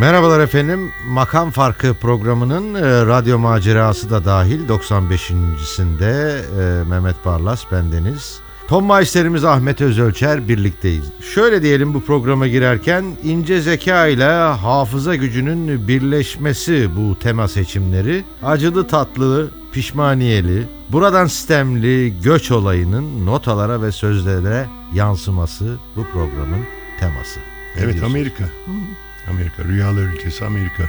Merhabalar efendim. Makam Farkı programının e, radyo macerası da dahil 95.sinde e, Mehmet Barlas bendeniz. Tom Meister'imiz Ahmet Özölçer birlikteyiz. Şöyle diyelim bu programa girerken ince zeka ile hafıza gücünün birleşmesi bu tema seçimleri. Acılı tatlı, pişmaniyeli, buradan sistemli göç olayının notalara ve sözlere yansıması bu programın teması. Ne Evet diyorsun? Amerika. Amerika. Rüyalar ülkesi Amerika.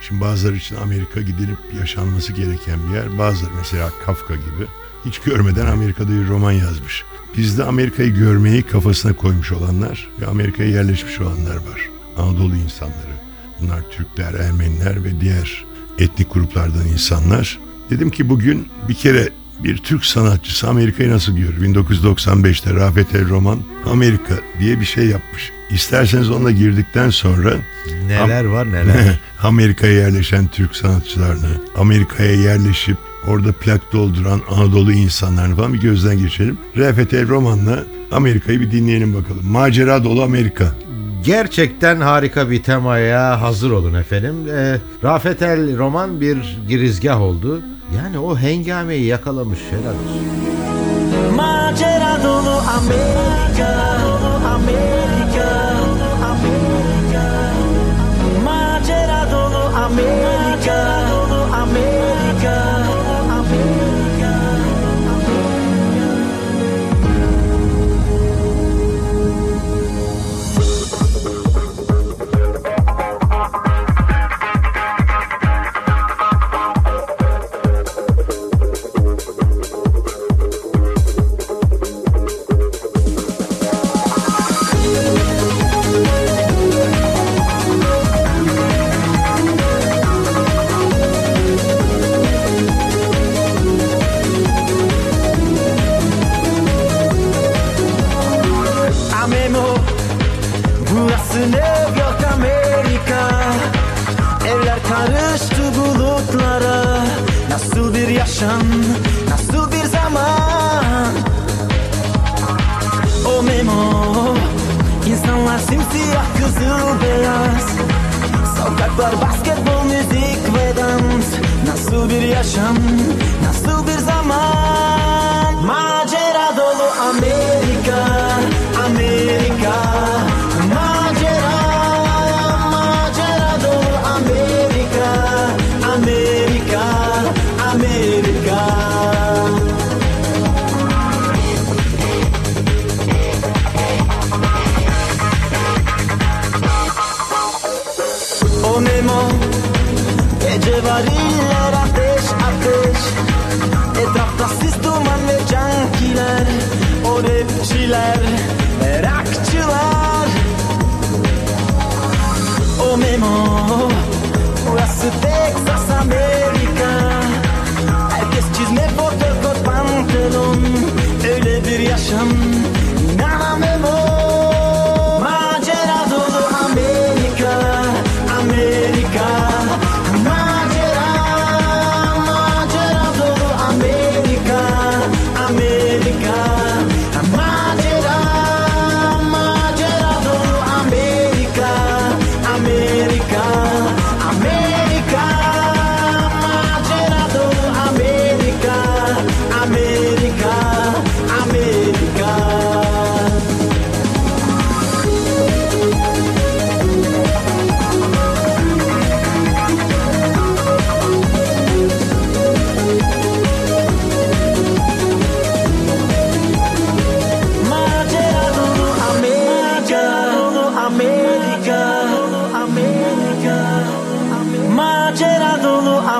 Şimdi bazıları için Amerika gidilip yaşanması gereken bir yer. Bazıları mesela Kafka gibi hiç görmeden Amerika'da bir roman yazmış. Bizde Amerika'yı görmeyi kafasına koymuş olanlar ve Amerika'ya yerleşmiş olanlar var. Anadolu insanları. Bunlar Türkler, Ermeniler ve diğer etnik gruplardan insanlar. Dedim ki bugün bir kere bir Türk sanatçısı Amerika'yı nasıl görür? 1995'te Rafet El Roman Amerika diye bir şey yapmış. İsterseniz onunla girdikten sonra Neler var neler. Amerika'ya yerleşen Türk sanatçılarını, Amerika'ya yerleşip orada plak dolduran Anadolu insanlarını falan bir gözden geçirelim. Rafet El Roman'la Amerika'yı bir dinleyelim bakalım. Macera dolu Amerika. Gerçekten harika bir temaya hazır olun efendim. Ee, Rafet El roman bir girizgah oldu. Yani o hengameyi yakalamış helal olsun. Macera dolu Amerika simsiyah kızıl beyaz Sokaklar basketbol müzik ve dans. Nasıl bir yaşam Öyle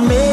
me.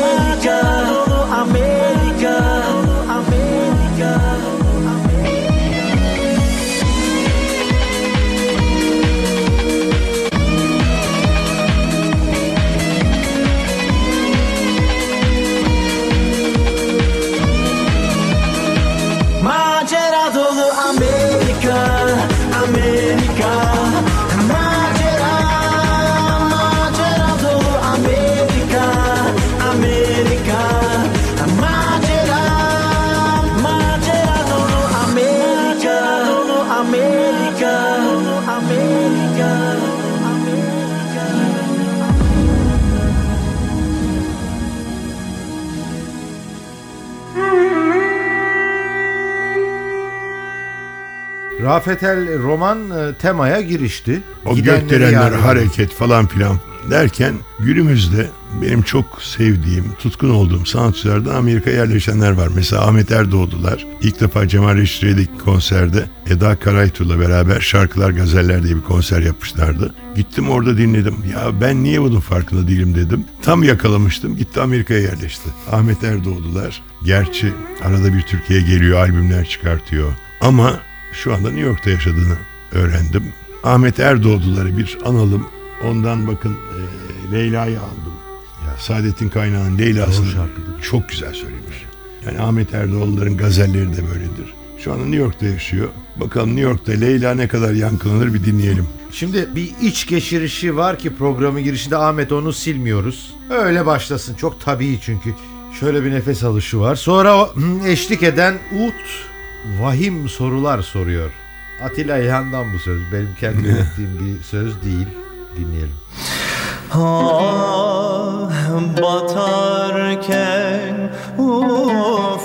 Rafet El roman e, temaya girişti. O Gidenleri gökdelenler, hareket falan filan derken günümüzde benim çok sevdiğim, tutkun olduğum sanatçılardan Amerika'ya yerleşenler var. Mesela Ahmet Erdoğdular. İlk defa Cemal Reşit'teki konserde Eda Karaytu'la beraber Şarkılar Gazeller diye bir konser yapmışlardı. Gittim orada dinledim. Ya ben niye bunun farkında değilim dedim. Tam yakalamıştım. Gitti Amerika'ya yerleşti. Ahmet Erdoğdular. Gerçi arada bir Türkiye'ye geliyor, albümler çıkartıyor. Ama şu anda New York'ta yaşadığını öğrendim. Ahmet Erdoğduları bir analım. Ondan bakın e, Leyla'yı aldım. Ya Saadettin Kaynağ'ın Leyla'sını çok güzel söylemiş. Yani Ahmet Erdoğduların gazelleri de böyledir. Şu anda New York'ta yaşıyor. Bakalım New York'ta Leyla ne kadar yankılanır bir dinleyelim. Şimdi bir iç geçirişi var ki programın girişinde Ahmet onu silmiyoruz. Öyle başlasın. Çok tabii çünkü. Şöyle bir nefes alışı var. Sonra eşlik eden Ut vahim sorular soruyor. Atilla İlhan'dan bu söz. Benim kendi ürettiğim bir söz değil. Dinleyelim. Ah batarken ufukta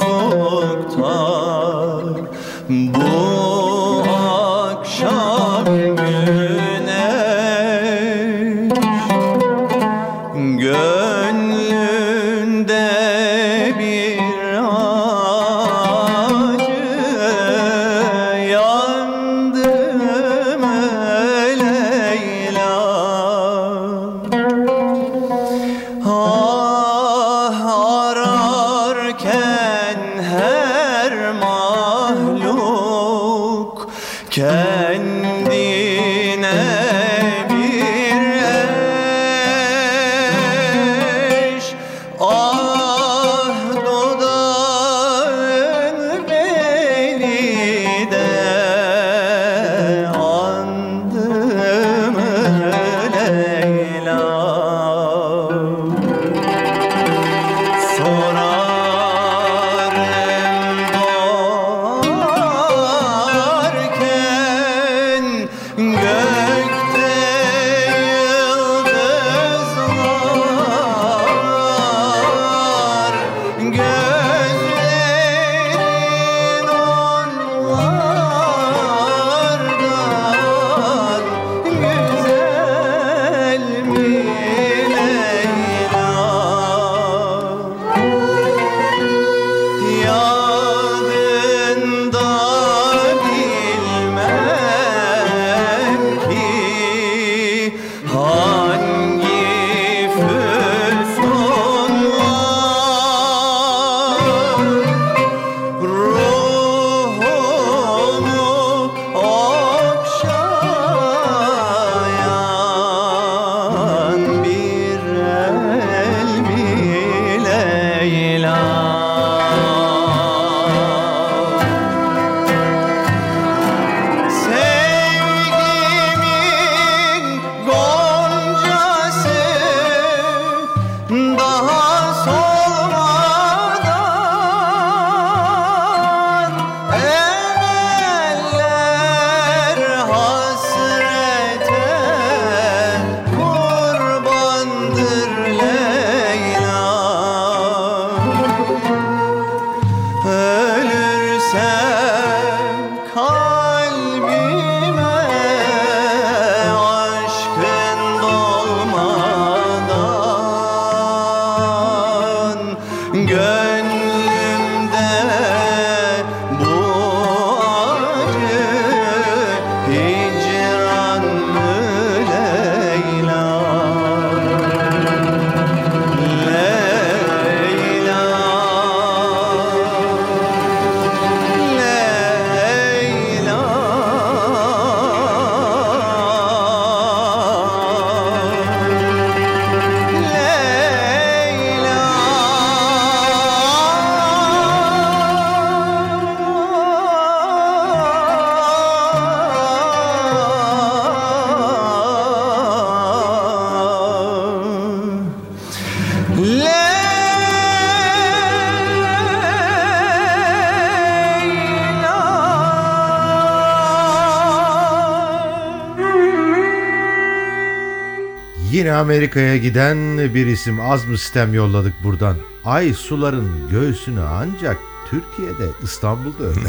Amerika'ya giden bir isim az mı sistem yolladık buradan. Ay suların göğsünü ancak Türkiye'de İstanbul'da.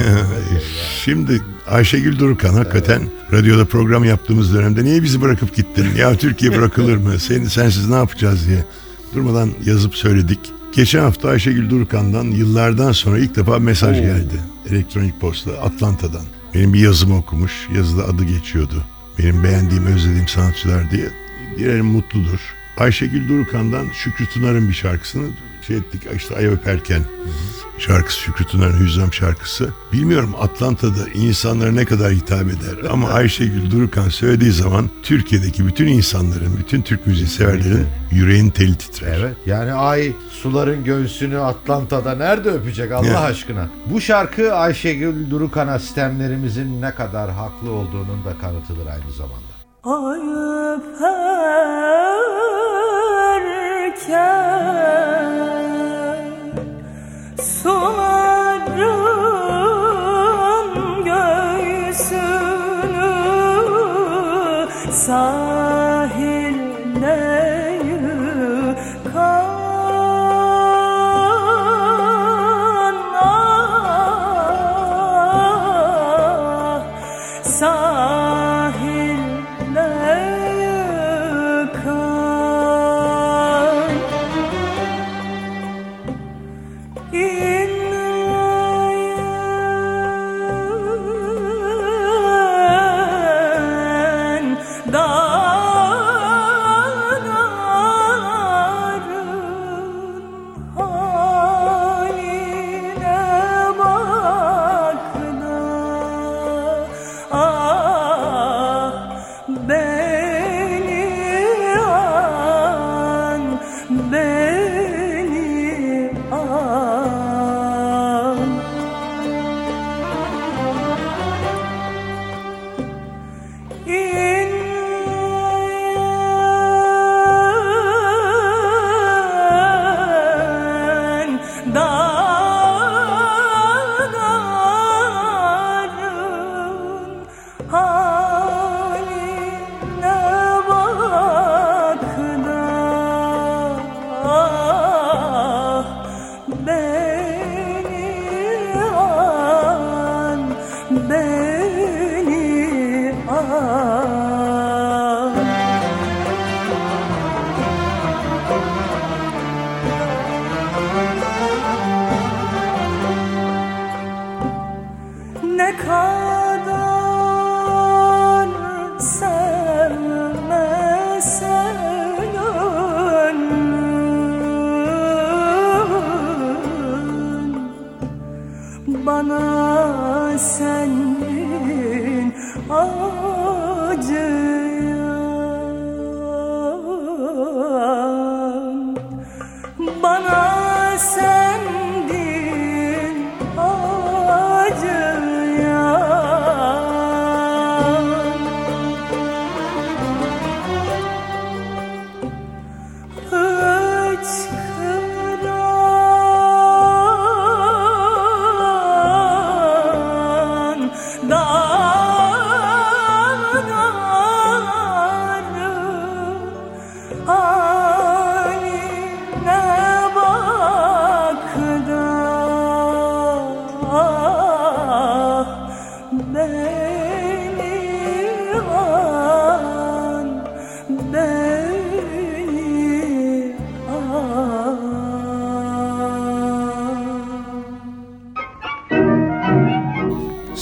Şimdi Ayşegül Durukan hakikaten radyoda program yaptığımız dönemde niye bizi bırakıp gittin? Ya Türkiye bırakılır mı? Seni sensiz ne yapacağız diye durmadan yazıp söyledik. Geçen hafta Ayşegül Durukan'dan yıllardan sonra ilk defa mesaj geldi. Elektronik posta Atlanta'dan. Benim bir yazımı okumuş. Yazıda adı geçiyordu. Benim beğendiğim, özlediğim sanatçılar diye. Dilerim mutludur. Ayşegül Durukan'dan Şükrü Tunar'ın bir şarkısını şey ettik. işte Ay Öperken şarkısı Şükrü Tunar'ın Hüzzam şarkısı. Bilmiyorum Atlanta'da insanlara ne kadar hitap eder ama Ayşegül Durukan söylediği zaman Türkiye'deki bütün insanların, bütün Türk müziği severlerin yüreğin teli titrer. Evet yani ay suların göğsünü Atlanta'da nerede öpecek Allah Ya. aşkına. Bu şarkı Ayşegül Durukan'a sistemlerimizin ne kadar haklı olduğunun da kanıtıdır aynı zamanda. Ay öperken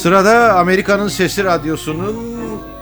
Sırada Amerika'nın Sesi Radyosu'nun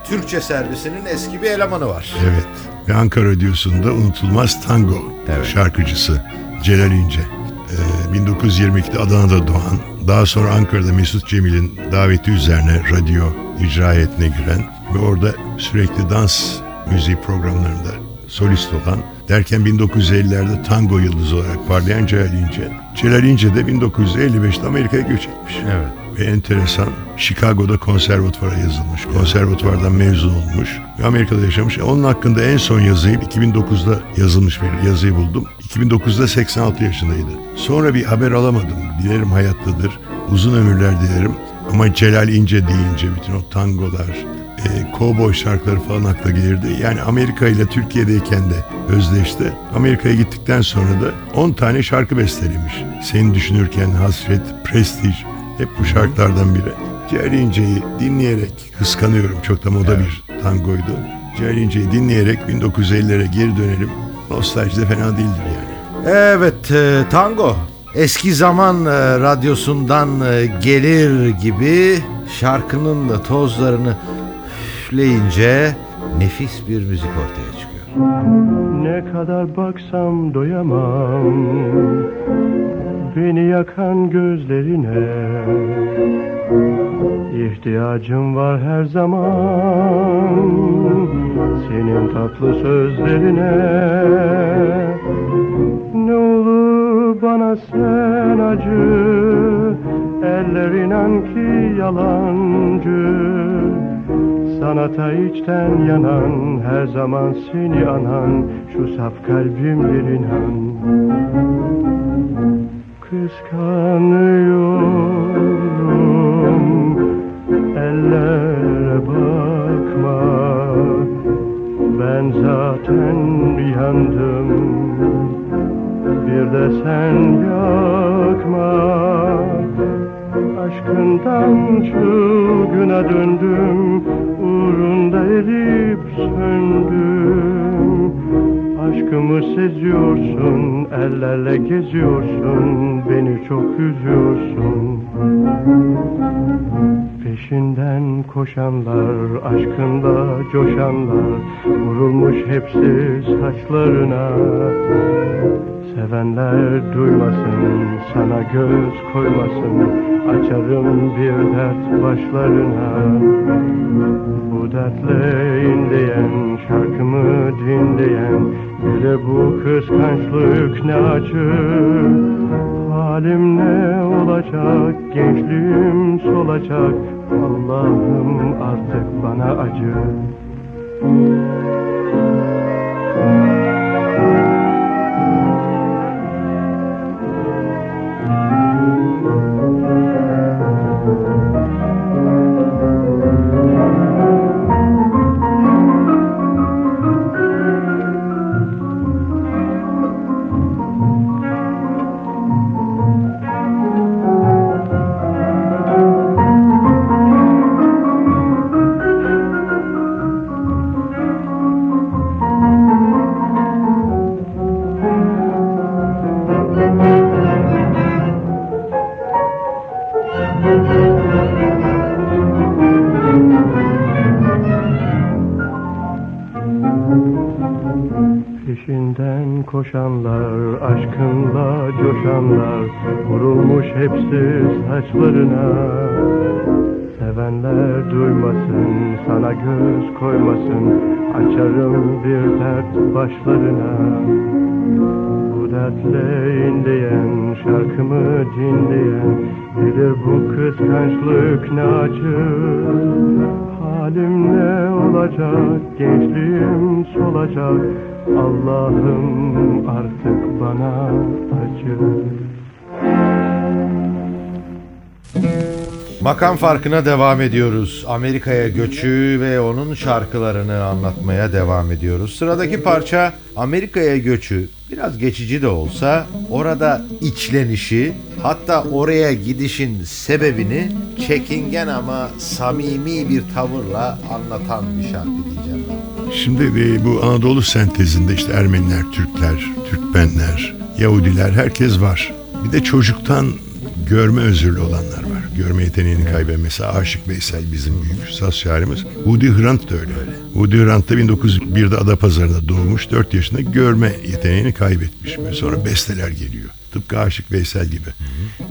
Türkçe servisinin eski bir elemanı var. Evet. Ve Ankara Radyosu'nda unutulmaz tango Evet. şarkıcısı Celal İnce. Ee, 1922'de Adana'da doğan, daha sonra Ankara'da Mesut Cemil'in daveti üzerine radyo icra heyetine giren ve orada sürekli dans müziği programlarında solist olan derken 1950'lerde tango yıldızı olarak parlayan Celal İnce. Celal İnce de 1955'te Amerika'ya göç etmiş. Evet. Ve enteresan Chicago'da konservatuvara yazılmış. Konservatuvardan mezun olmuş. Ve Amerika'da yaşamış. E, Onun hakkında en son yazıyı 2009'da yazılmış bir yazıyı buldum. 2009'da 86 yaşındaydı. Sonra bir haber alamadım. Dilerim hayattadır. Uzun ömürler dilerim. Ama Celal İnce deyince bütün o tangolar, e, kovboy şarkıları falan akla gelirdi. Yani Amerika ile Türkiye'deyken de özdeşti. Amerika'ya gittikten sonra da 10 tane şarkı bestelemiş. Seni düşünürken hasret, prestij hep bu şarkılardan biri. Ciğer İnce'yi dinleyerek kıskanıyorum. Çok da moda bir tangoydu. Ciğer İnce'yi dinleyerek 1950'lere geri dönelim. Nostalji de fena değildir yani. Evet e, tango eski zaman e, radyosundan e, gelir gibi şarkının da tozlarını üfleyince nefis bir müzik ortaya çıkıyor. Ne kadar baksam doyamam Beni yakan gözlerine. İhtiyacım var her zaman. Senin tatlı sözlerine. Ne olur bana sen acı. Eller inan ki yalancı. Sanata içten yanan Her zaman seni anan Şu saf kalbimdir inan Kıskanıyorum. Ellere bakma. Ben zaten yandım Bir de sen yakma. Aşkından çılgına döndüm. Uğrunda erip söndüm Aşkımı seziyorsun Ellerle geziyorsun Beni çok üzüyorsun Peşinden koşanlar Aşkında coşanlar Vurulmuş hepsi saçlarına. Sevenler duymasın, sana göz koymasın Açarım bir dert başlarına. Bu dertle inleyen, şarkımı dinleyen Bile bu kıskançlık ne acı Halim ne olacak, gençliğim solacak. Allah'ım artık bana acı. Peşinden aşkınla coşanlar Vurulmuş hepsi saçlarına. Sevenler duymasın, sana göz koymasın Açarım bir dert başlarına. Bu dertle inleyen, şarkımı dinleyen Bilir bu kıskançlık ne acı? Halim ne olacak, gençliğim solacak. Allah'ım artık bana acı Makam farkına devam ediyoruz. Amerika'ya göçü ve onun şarkılarını anlatmaya devam ediyoruz. Sıradaki parça Amerika'ya göçü biraz geçici de olsa orada içlenişi hatta oraya gidişin sebebini çekingen ama samimi bir tavırla anlatan bir şarkı diyeceğim ben. Şimdi e, bu Anadolu sentezinde işte Ermeniler, Türkler, Türkmenler, Yahudiler herkes var. Bir de çocuktan görme özürlü olanlar var. Görme yeteneğini kaybeden mesela Aşık Veysel bizim büyük saz şairimiz. Woody Hrant da öyle. Woody Hrant da 1901'de Adapazarı'nda doğmuş. 4 yaşında görme yeteneğini kaybetmiş. Ve sonra besteler geliyor. Tıpkı Aşık Veysel gibi.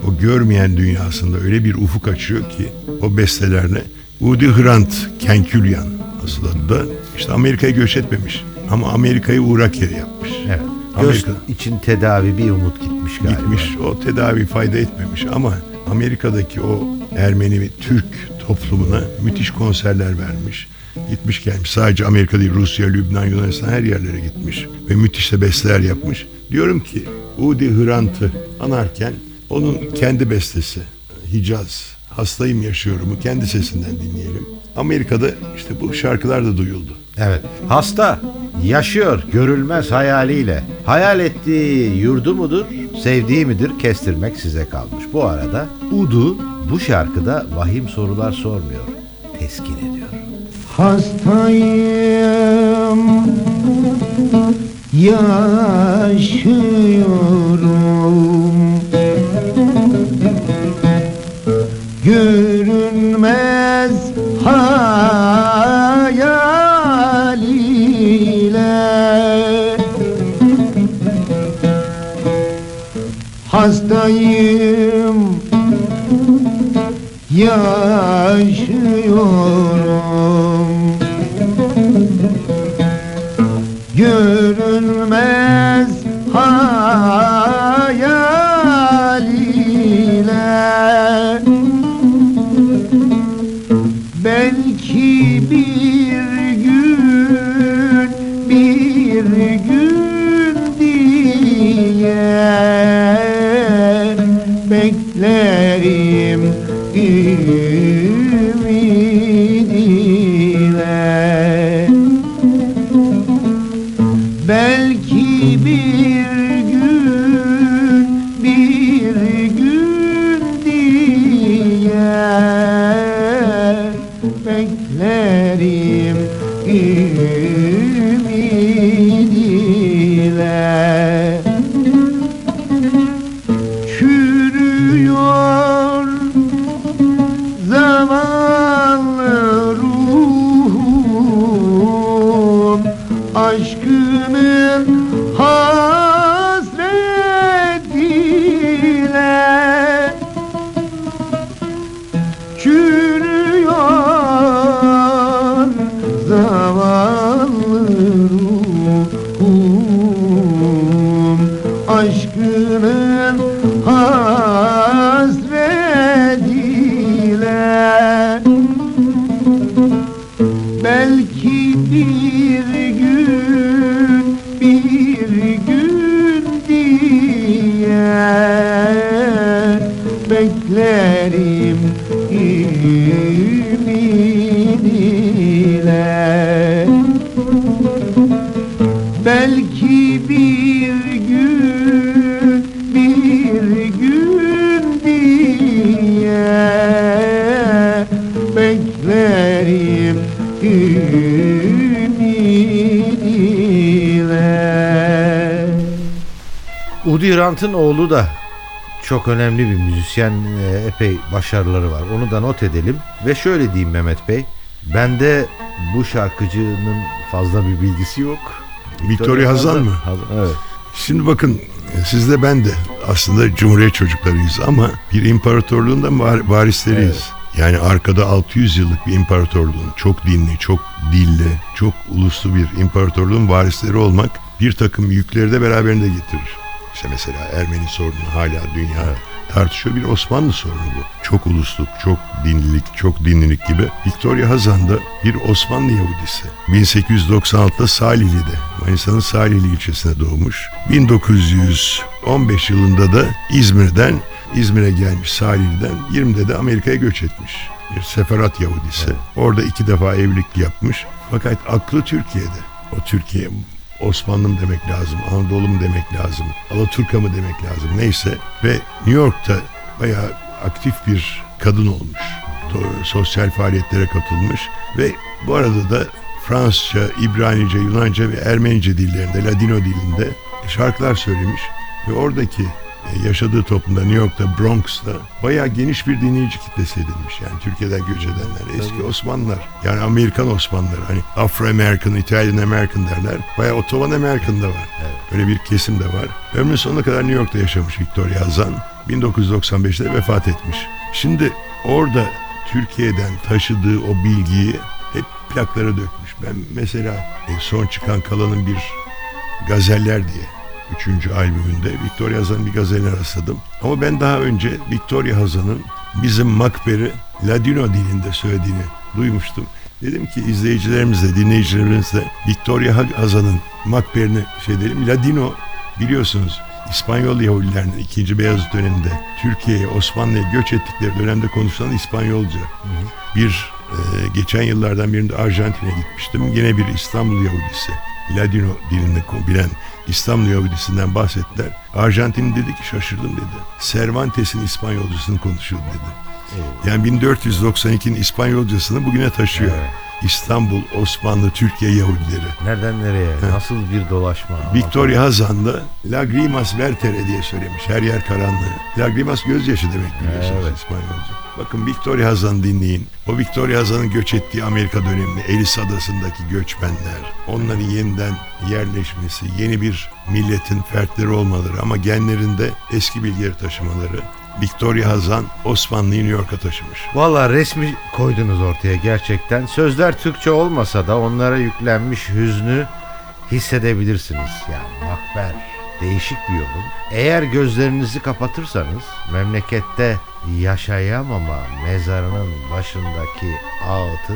O görmeyen dünyasında öyle bir ufuk açıyor ki o bestelerle Woody Hrant, Kenkülyan asıl adı da işte Amerika'ya göç etmemiş. Ama Amerika'yı uğrak yeri yapmış. Evet. Göz Amerika için tedavi bir umut gitmiş galiba. gitmiş. O tedavi fayda etmemiş ama Amerika'daki o Ermeni ve Türk toplumuna müthiş konserler vermiş. Gitmiş gelmiş. Sadece Amerika değil Rusya, Lübnan, Yunanistan her yerlere gitmiş. Ve müthiş de besteler yapmış. Diyorum ki Udi Hrant'ı anarken onun kendi bestesi Hicaz hastayım yaşıyorumu kendi sesinden dinleyelim. Amerika'da işte bu şarkılar da duyuldu. Evet. Hasta yaşıyor görülmez hayaliyle. Hayal ettiği yurdu mudur, sevdiği midir kestirmek size kalmış. Bu arada Udu bu şarkıda vahim sorular sormuyor. Teskin ediyor. Hastayım Yaşıyorum Görünmez hayal Hastayım. Yaşıyorum. Görünmez Belki bir gün bir gün diye beklerim ümidiyle. Udi Grant'ın oğlu da çok önemli bir müzisyen, e, epey başarıları var. Onu da not edelim. Ve şöyle diyeyim Mehmet Bey, bende bu şarkıcının fazla bir bilgisi yok. Victoria Hazan mı? Hazan, evet. Şimdi bakın siz de ben de aslında Cumhuriyet çocuklarıyız ama bir imparatorluğun da var- varisleriyiz. Yani arkada 600 yıllık bir imparatorluğun çok dinli, çok dilli, çok uluslu bir imparatorluğun varisleri olmak bir takım yükleri de beraberinde getirir. İşte mesela Ermeni sorunu hala dünya tartışıyor. Bir Osmanlı sorunu bu. Çok ulusluk, çok dinlilik, çok dinlilik gibi. Victoria Hazan da bir Osmanlı Yahudisi. 1896'da Salihli'de, Manisa'nın Salihli ilçesine doğmuş. 1915 yılında da İzmir'den, İzmir'e gelmiş Salihli'den 20'de de Amerika'ya göç etmiş. Bir seferat Yahudisi. Orada iki defa evlilik yapmış. Fakat aklı Türkiye'de. O Türkiye Osmanlı mı demek lazım, Anadolu mu demek lazım, Alaturka mı demek lazım neyse. Ve New York'ta bayağı aktif bir kadın olmuş. Sosyal faaliyetlere katılmış ve bu arada da Fransızca, İbranice, Yunanca ve Ermenice dillerinde, Ladino dilinde şarkılar söylemiş. Ve oradaki e, yaşadığı toplumda New York'ta, Bronx'ta bayağı geniş bir dinleyici kitlesi edinmiş. Yani Türkiye'den göç edenler, eski Osmanlılar. Yani Amerikan Osmanlılar. Hani Afro-American, Italian American derler. Bayağı Ottoman American da var. Öyle bir kesim de var. Ömrünün sonuna kadar New York'ta yaşamış Victoria Hazan. 1995'te vefat etmiş. Şimdi orada Türkiye'den taşıdığı o bilgiyi hep plaklara dökmüş. Ben mesela e, son çıkan Kalan'ın bir Gazeller diye üçüncü albümünde Victoria Hazan'ın bir gazeline rastladım. Ama ben daha önce Victoria Hazan'ın bizim Makber'i Ladino dilinde söylediğini duymuştum. Dedim ki izleyicilerimizle, dinleyicilerimizle Victoria Hazan'ın Makber'ini şey edelim. Ladino biliyorsunuz İspanyol Yahudilerinin 2. Beyazıt döneminde Türkiye'ye, Osmanlı'ya göç ettikleri dönemde konuşulan İspanyolca. Bir e, geçen yıllardan birinde Arjantin'e gitmiştim. Yine bir İstanbul Yahudisi. Ladino dilinde ko- bilen İstanbul Yahudisinden bahsettiler. Arjantin dedi ki şaşırdım dedi. Cervantes'in İspanyolcasını konuşuyor dedi. Yani 1492'nin İspanyolcasını bugüne taşıyor. Evet. İstanbul, Osmanlı, Türkiye Yahudileri. Nereden nereye? Nasıl bir dolaşma? Victoria Hazan'da Lagrimas vertere diye söylemiş. Her yer karanlığı. Lagrimas gözyaşı demek biliyorsunuz Evet. İspanyolca. Bakın Victoria Hazan dinleyin. O Victoria Hazan'ın göç ettiği Amerika döneminde Ellis Adası'ndaki göçmenler, onların yeniden yerleşmesi, yeni bir milletin fertleri olmaları ama genlerinde eski bilgileri taşımaları. Victoria Hazan Osmanlı'yı New York'a taşımış. Valla resmi koydunuz ortaya gerçekten. Sözler Türkçe olmasa da onlara yüklenmiş hüznü hissedebilirsiniz. Yani makber değişik bir yorum. Eğer gözlerinizi kapatırsanız memlekette yaşayamama mezarının başındaki ağıtı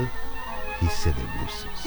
hissedebilirsiniz.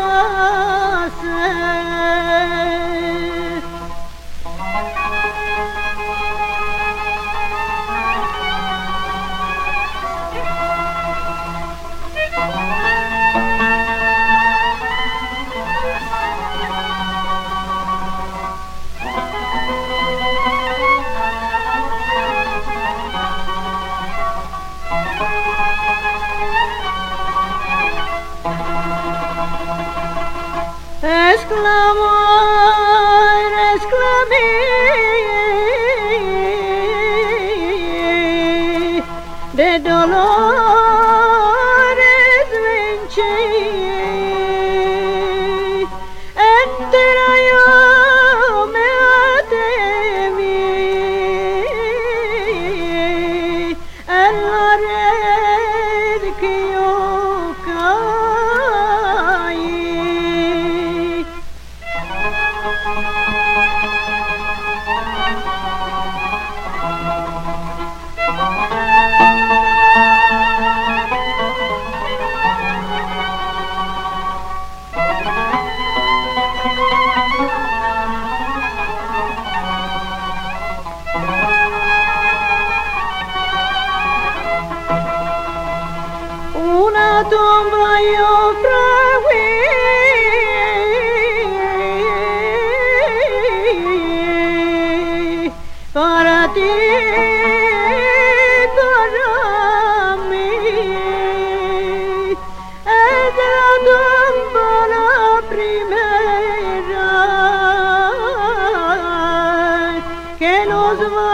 我么？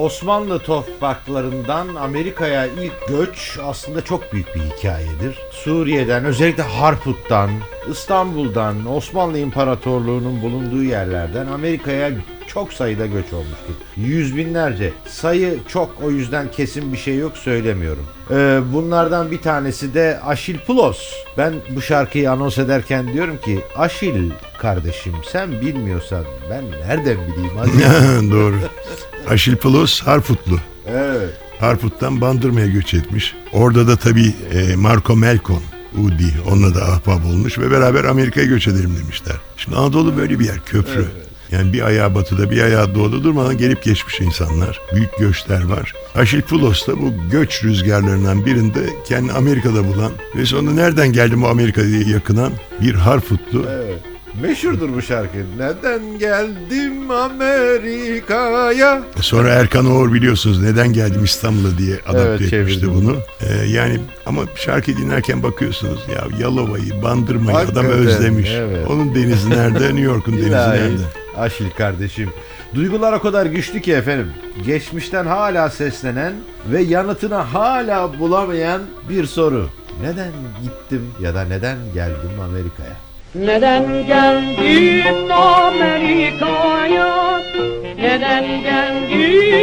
Osmanlı topraklarından Amerika'ya ilk göç aslında çok büyük bir hikayedir. Suriye'den özellikle Harput'tan, İstanbul'dan, Osmanlı İmparatorluğu'nun bulunduğu yerlerden Amerika'ya çok sayıda göç olmuştur. Yüz binlerce. Sayı çok o yüzden kesin bir şey yok söylemiyorum. Ee, bunlardan bir tanesi de Aşil Pulos. Ben bu şarkıyı anons ederken diyorum ki Aşil kardeşim sen bilmiyorsan ben nereden bileyim. Doğru. Aşilpolos Harputlu. evet. Harput'tan Bandırma'ya göç etmiş. Orada da tabii e, Marco Melkon, Udi, onunla da ahbap olmuş ve beraber Amerika'ya göç edelim demişler. Şimdi Anadolu böyle bir yer, köprü. Yani bir ayağı batıda bir ayağı doğuda durmadan gelip geçmiş insanlar. Büyük göçler var. Aşilpulos da bu göç rüzgarlarından birinde kendini Amerika'da bulan ve sonra nereden geldi bu Amerika diye yakınan bir Harputlu. Evet. Meşhurdur bu şarkı. Neden geldim Amerika'ya? Sonra Erkan Oğur biliyorsunuz neden geldim İstanbul'a diye adapte Evet, etmişti çevirdi bunu. Ee, yani ama şarkı dinlerken bakıyorsunuz ya Yalova'yı, Bandırma'yı adam Hakikaten, özlemiş. evet. Onun denizi nerede? New York'un denizi nerede? Aşil kardeşim. Duygular o kadar güçlü ki efendim. Geçmişten hala seslenen ve yanıtını hala bulamayan bir soru. Neden gittim ya da neden geldim Amerika'ya? Neden geldin Amerika'ya? Neden geldin